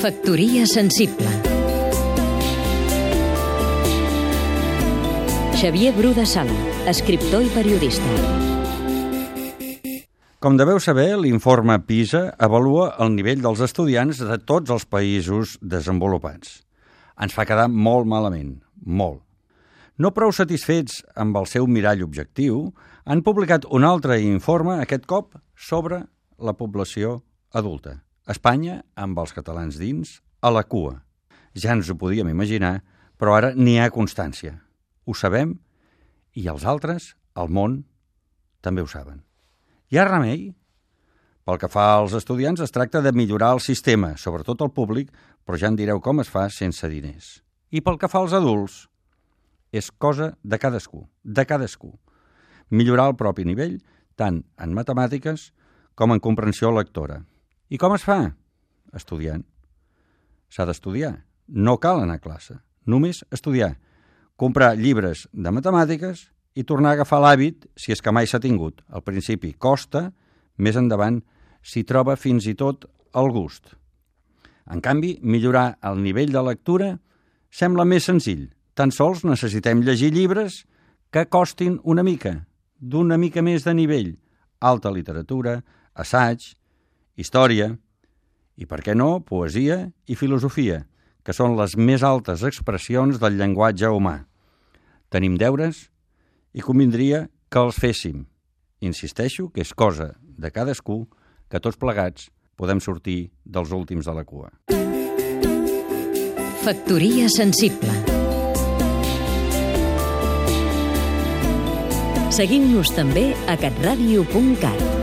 Factoria sensible Xavier Bru de Sala, escriptor i periodista. Com deveu saber, l'informe PISA avalua el nivell dels estudiants de tots els països desenvolupats. Ens fa quedar molt malament, molt. No prou satisfets amb el seu mirall objectiu, han publicat un altre informe, aquest cop, sobre la població adulta. Espanya, amb els catalans dins, a la cua. Ja ens ho podíem imaginar, però ara n'hi ha constància. Ho sabem i els altres, al món, també ho saben. Hi ha remei? Pel que fa als estudiants, es tracta de millorar el sistema, sobretot el públic, però ja en direu com es fa sense diners. I pel que fa als adults, és cosa de cadascú, de cadascú. Millorar el propi nivell, tant en matemàtiques com en comprensió lectora. I com es fa? Estudiant. S'ha d'estudiar. No cal anar a classe. Només estudiar. Comprar llibres de matemàtiques i tornar a agafar l'hàbit si és que mai s'ha tingut. Al principi costa, més endavant s'hi troba fins i tot el gust. En canvi, millorar el nivell de lectura sembla més senzill. Tan sols necessitem llegir llibres que costin una mica, d'una mica més de nivell. Alta literatura, assaig, història i, per què no, poesia i filosofia, que són les més altes expressions del llenguatge humà. Tenim deures i convindria que els féssim. Insisteixo que és cosa de cadascú que tots plegats podem sortir dels últims de la cua. Factoria sensible Seguim-nos també a catradio.cat